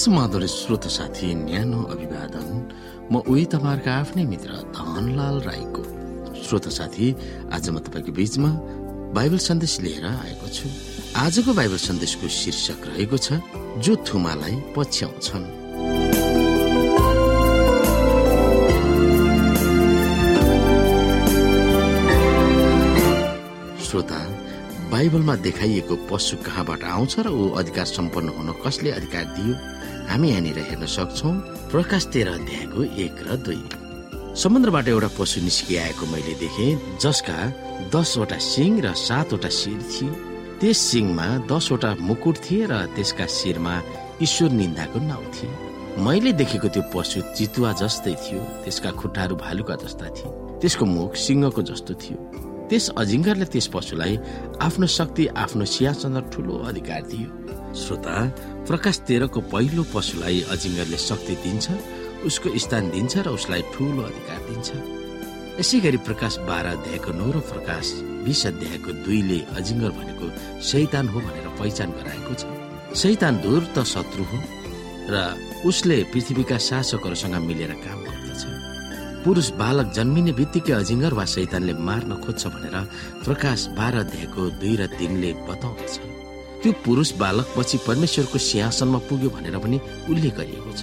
समाधान श्रोत साथी न्यानो अभिवादन। म उही तपाईँहरूका आफ्नै मित्र धनलाल राईको। श्रोत साथी आज म तपाईँको बीचमा बाइबल सन्देश लिएर आएको छु। आजको बाइबल सन्देशको शीर्षक रहेको छ जो थुमालाई पछ्याउँछन्। बाइबलमा देखाइएको पशु कहाँबाट आउँछ र ऊ अधिकार सम्पन्न हुन कसले अधिकार दियो? हामी यहाँनिर हेर्न सक्छौ प्रकाश तेह्र अध्यायको एक र दुई। समुद्रबाट एउटा पशु निस्किआएको मैले देखे जसका दसवटा सिङ र सातवटा शिर थिए त्यस सिङमा दसवटा मुकुट थिए र त्यसका शिरमा ईश्वर निन्दाको नाउँ थिए मैले देखेको त्यो पशु चितुवा जस्तै थियो त्यसका खुट्टाहरू भालुका जस्ता थिए। त्यसको मुख सिंहको जस्तो थियो। त्यस अजिङ्गरले त्यस पशुलाई आफ्नो शक्ति आफ्नो सिंहासन ठुलो अधिकार दियो। श्रोता प्रकाश तेह्रको पहिलो पशुलाई अजिङ्गरले शक्ति दिन्छ उसको स्थान दिन्छ र उसलाई ठुलो अधिकार दिन्छ। यसै गरी प्रकाश बाह्र अध्यायको नौ र प्रकाश बिस अध्यायको दुईले अजिङ्गर भनेको शैतान हो भनेर पहिचान गराएको छ। शैतान त शत्रु हो र उसले पृथ्वीका शासकहरूसँग मिलेर काम गर्दछ। पुरुष बालक जन्मिने बित्तिकै अजिङ्गर वा शैतानले मार्न खोज्छ भनेर प्रकाश बाह्र अध्यायको दुई र तिनले बताउँदछ। त्यो पुरुष बालक पछि परमेश्वरको सिंहासनमा पुग्यो भनेर पनि उल्लेख गरिएको छ।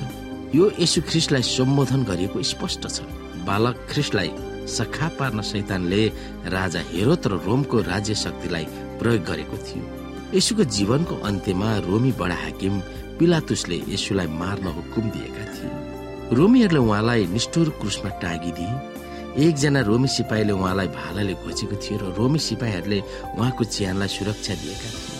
यो यसु ख्रिस्टलाई सम्बोधन गरिएको स्पष्ट छ। बालक ख्रिस्टलाई सखा पार्न शैतानले राजा हेरोत र रोमको राज्य शक्तिलाई प्रयोग गरेको थियो। यसुको जीवनको अन्त्यमा रोमी बडा हाकिम पिलातुसले यसुलाई मार्न हुकुम दिएका थिए। रोमीहरूले उहाँलाई निष्ठुर क्रुसमा टाँगिदिए। एकजना रोमी सिपाहीले उहाँलाई भालाले घोचेको थियो र रोमी सिपाहीहरूले उहाँको ज्यानलाई सुरक्षा दिएका थिए।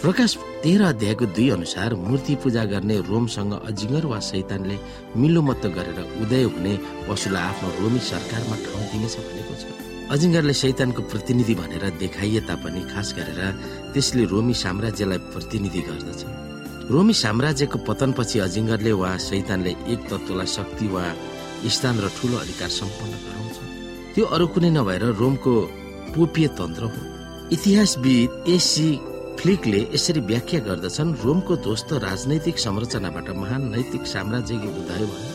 प्रकाश तेह्र अध्यायको दुई अनुसार मूर्ति पूजा गर्ने रोमसँग अजिङ्गर वा शैतानले मिलोमत्त गरेर उदय हुने पशुलाई आफ्नो रोमी सरकारमा ठाउँ दिनेछ भनेको छ। अजिङ्गरले शैतानको प्रतिनिधि भनेर देखाइए तापनि खास गरेर त्यसले रोमी साम्राज्यलाई प्रतिनिधि गर्दछ। रोमी साम्राज्यको पतनपछि अजिङ्गरले वा शैतानले एक तत्वलाई शक्ति वा स्थान र ठूलो अधिकार सम्पन्न गराउँछ। त्यो अरू कुनै नभएर रोमको पोपीय तन्त्र हो। इतिहासविद एसी फ्लिकले यसरी व्याख्या गर्दछन् रोमको ध्वस्त राजनैतिक संरचनाबाट महान नैतिक साम्राज्यको उदय भयो।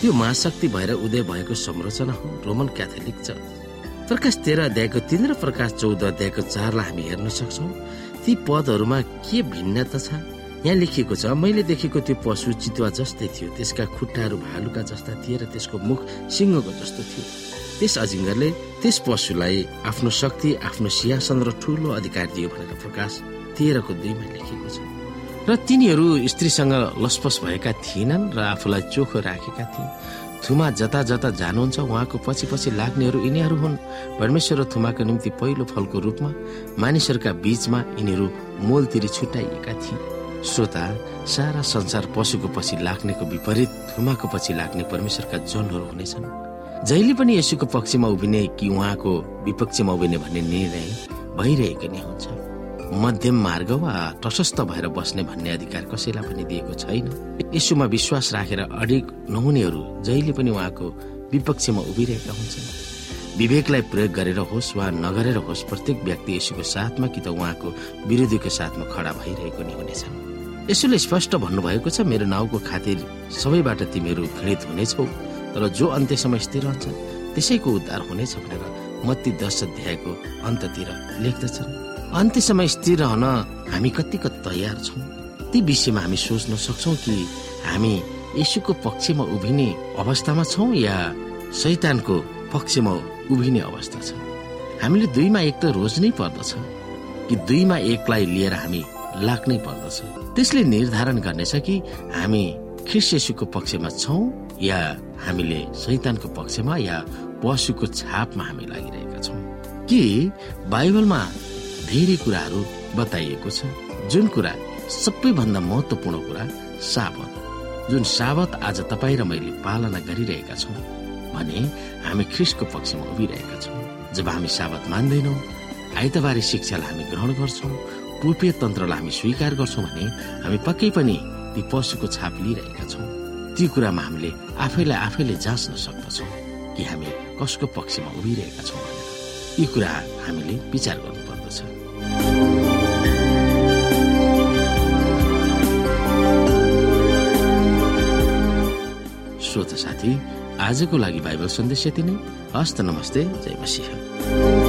त्यो महाशक्ति भएर उदय भएको संरचना हो रोमन क्याथोलिक छ। प्रकाश तेह्र अध्यायको तीन र प्रकाश चौध अध्यायको चारलाई हामी हेर्न सक्छौ। ती पदहरूमा के भिन्नता छ? यहाँ लेखिएको छ मैले देखेको त्यो पशु चितुवा जस्तै थियो। त्यसका खुट्टाहरू भालुका जस्ता थिए र त्यसको मुख सिंहको जस्तो थियो। त्यस अजिङ्गरले त्यस पशुलाई आफ्नो शक्ति आफ्नो सिंहासन र ठुलो अधिकार दियो भनेर प्रकाश तेह्रको दुईमा लेखिएको छ। र तिनीहरू स्त्रीसँग लसपस भएका थिएनन् र आफूलाई चोखो राखेका थिए। थुमा जता जता जानुहुन्छ उहाँको पछि पछि लाग्नेहरू यिनीहरू हुन्। परमेश्वर र थुमाको निम्ति पहिलो फलको रूपमा मानिसहरूका बीचमा यिनीहरू मोलतिरी छुट्याइएका थिए। श्रोता सारा संसार पशुको पछि लाग्नेको विपरीत थुमाको पछि लाग्ने परमेश्वरका जनहरू हुनेछन्। जहिले पनि यसुको पक्षमा उभिने कि उहाँको विपक्षमा उभिने भन्ने निर्णय भइरहेको नै हुन्छ। मध्यम मार्ग वा प्रशस्त भएर बस्ने भन्ने अधिकार कसैलाई पनि दिएको छैन। यसुमा विश्वास राखेर अडिग नहुनेहरू जहिले पनि उहाँको विपक्षमा उभिरहेका हुन्छन्। विवेकलाई प्रयोग गरेर होस् वा नगरेर होस् प्रत्येक व्यक्ति यसुको साथमा कि त उहाँको विरोधीको साथमा खडा भइरहेको नै हुनेछन्। यसोले स्पष्ट भन्नुभएको छ मेरो नाउँको खातिर सबैबाट तिमीहरू घृणित हुनेछौ तर जो अन्त्यसम्म स्थिर रहन्छ त्यसैको उद्धार हुनेछ भनेर मत्ती दश अध्यायको अन्ततिर लेख्दछन्। अन्त्यसम्म स्थिर रहन हामी कतिको तयार छौँ। ती विषयमा हामी सोच्न सक्छौ कि हामी यसुको पक्षमा उभिने अवस्थामा छौँ या शैतानको पक्षमा उभिने अवस्था छ। हामीले दुईमा एक त रोज्नै पर्दछ। कि दुईमा एकलाई लिएर हामी लाग्नै पर्दछ। त्यसले निर्धारण गर्नेछ कि हामी ख्रिस्यसुको पक्षमा छौँ या हामीले शैतानको पक्षमा या पशुको छापमा हामी लागिरहेका छौँ। कि बाइबलमा धेरै कुराहरू बताइएको छ। जुन कुरा सबैभन्दा महत्वपूर्ण कुरा साबत। जुन साबत आज तपाईँ र मैले पालना गरिरहेका छौँ भने हामी ख्रिसको पक्षमा उभिरहेका छौँ। जब हामी साबत मान्दैनौँ आइतबारे शिक्षालाई हामी ग्रहण गर्छौँ रूपीय तन्त्रलाई हामी स्वीकार गर्छौँ भने हामी पक्कै पनि ती पशुको छाप लिइरहेका छौँ। ती कुरामा हामीले आफैलाई आफैले जाँच्न सक्दछौँ कि हामी कसको पक्षमा उभिरहेका छौँ भनेर। यी कुरा हामीले विचार गर्नुपर्दछ। श्रोत साथी आजको लागि बाइबल सन्देश यति नै। हस्त नमस्ते जय मसिंह।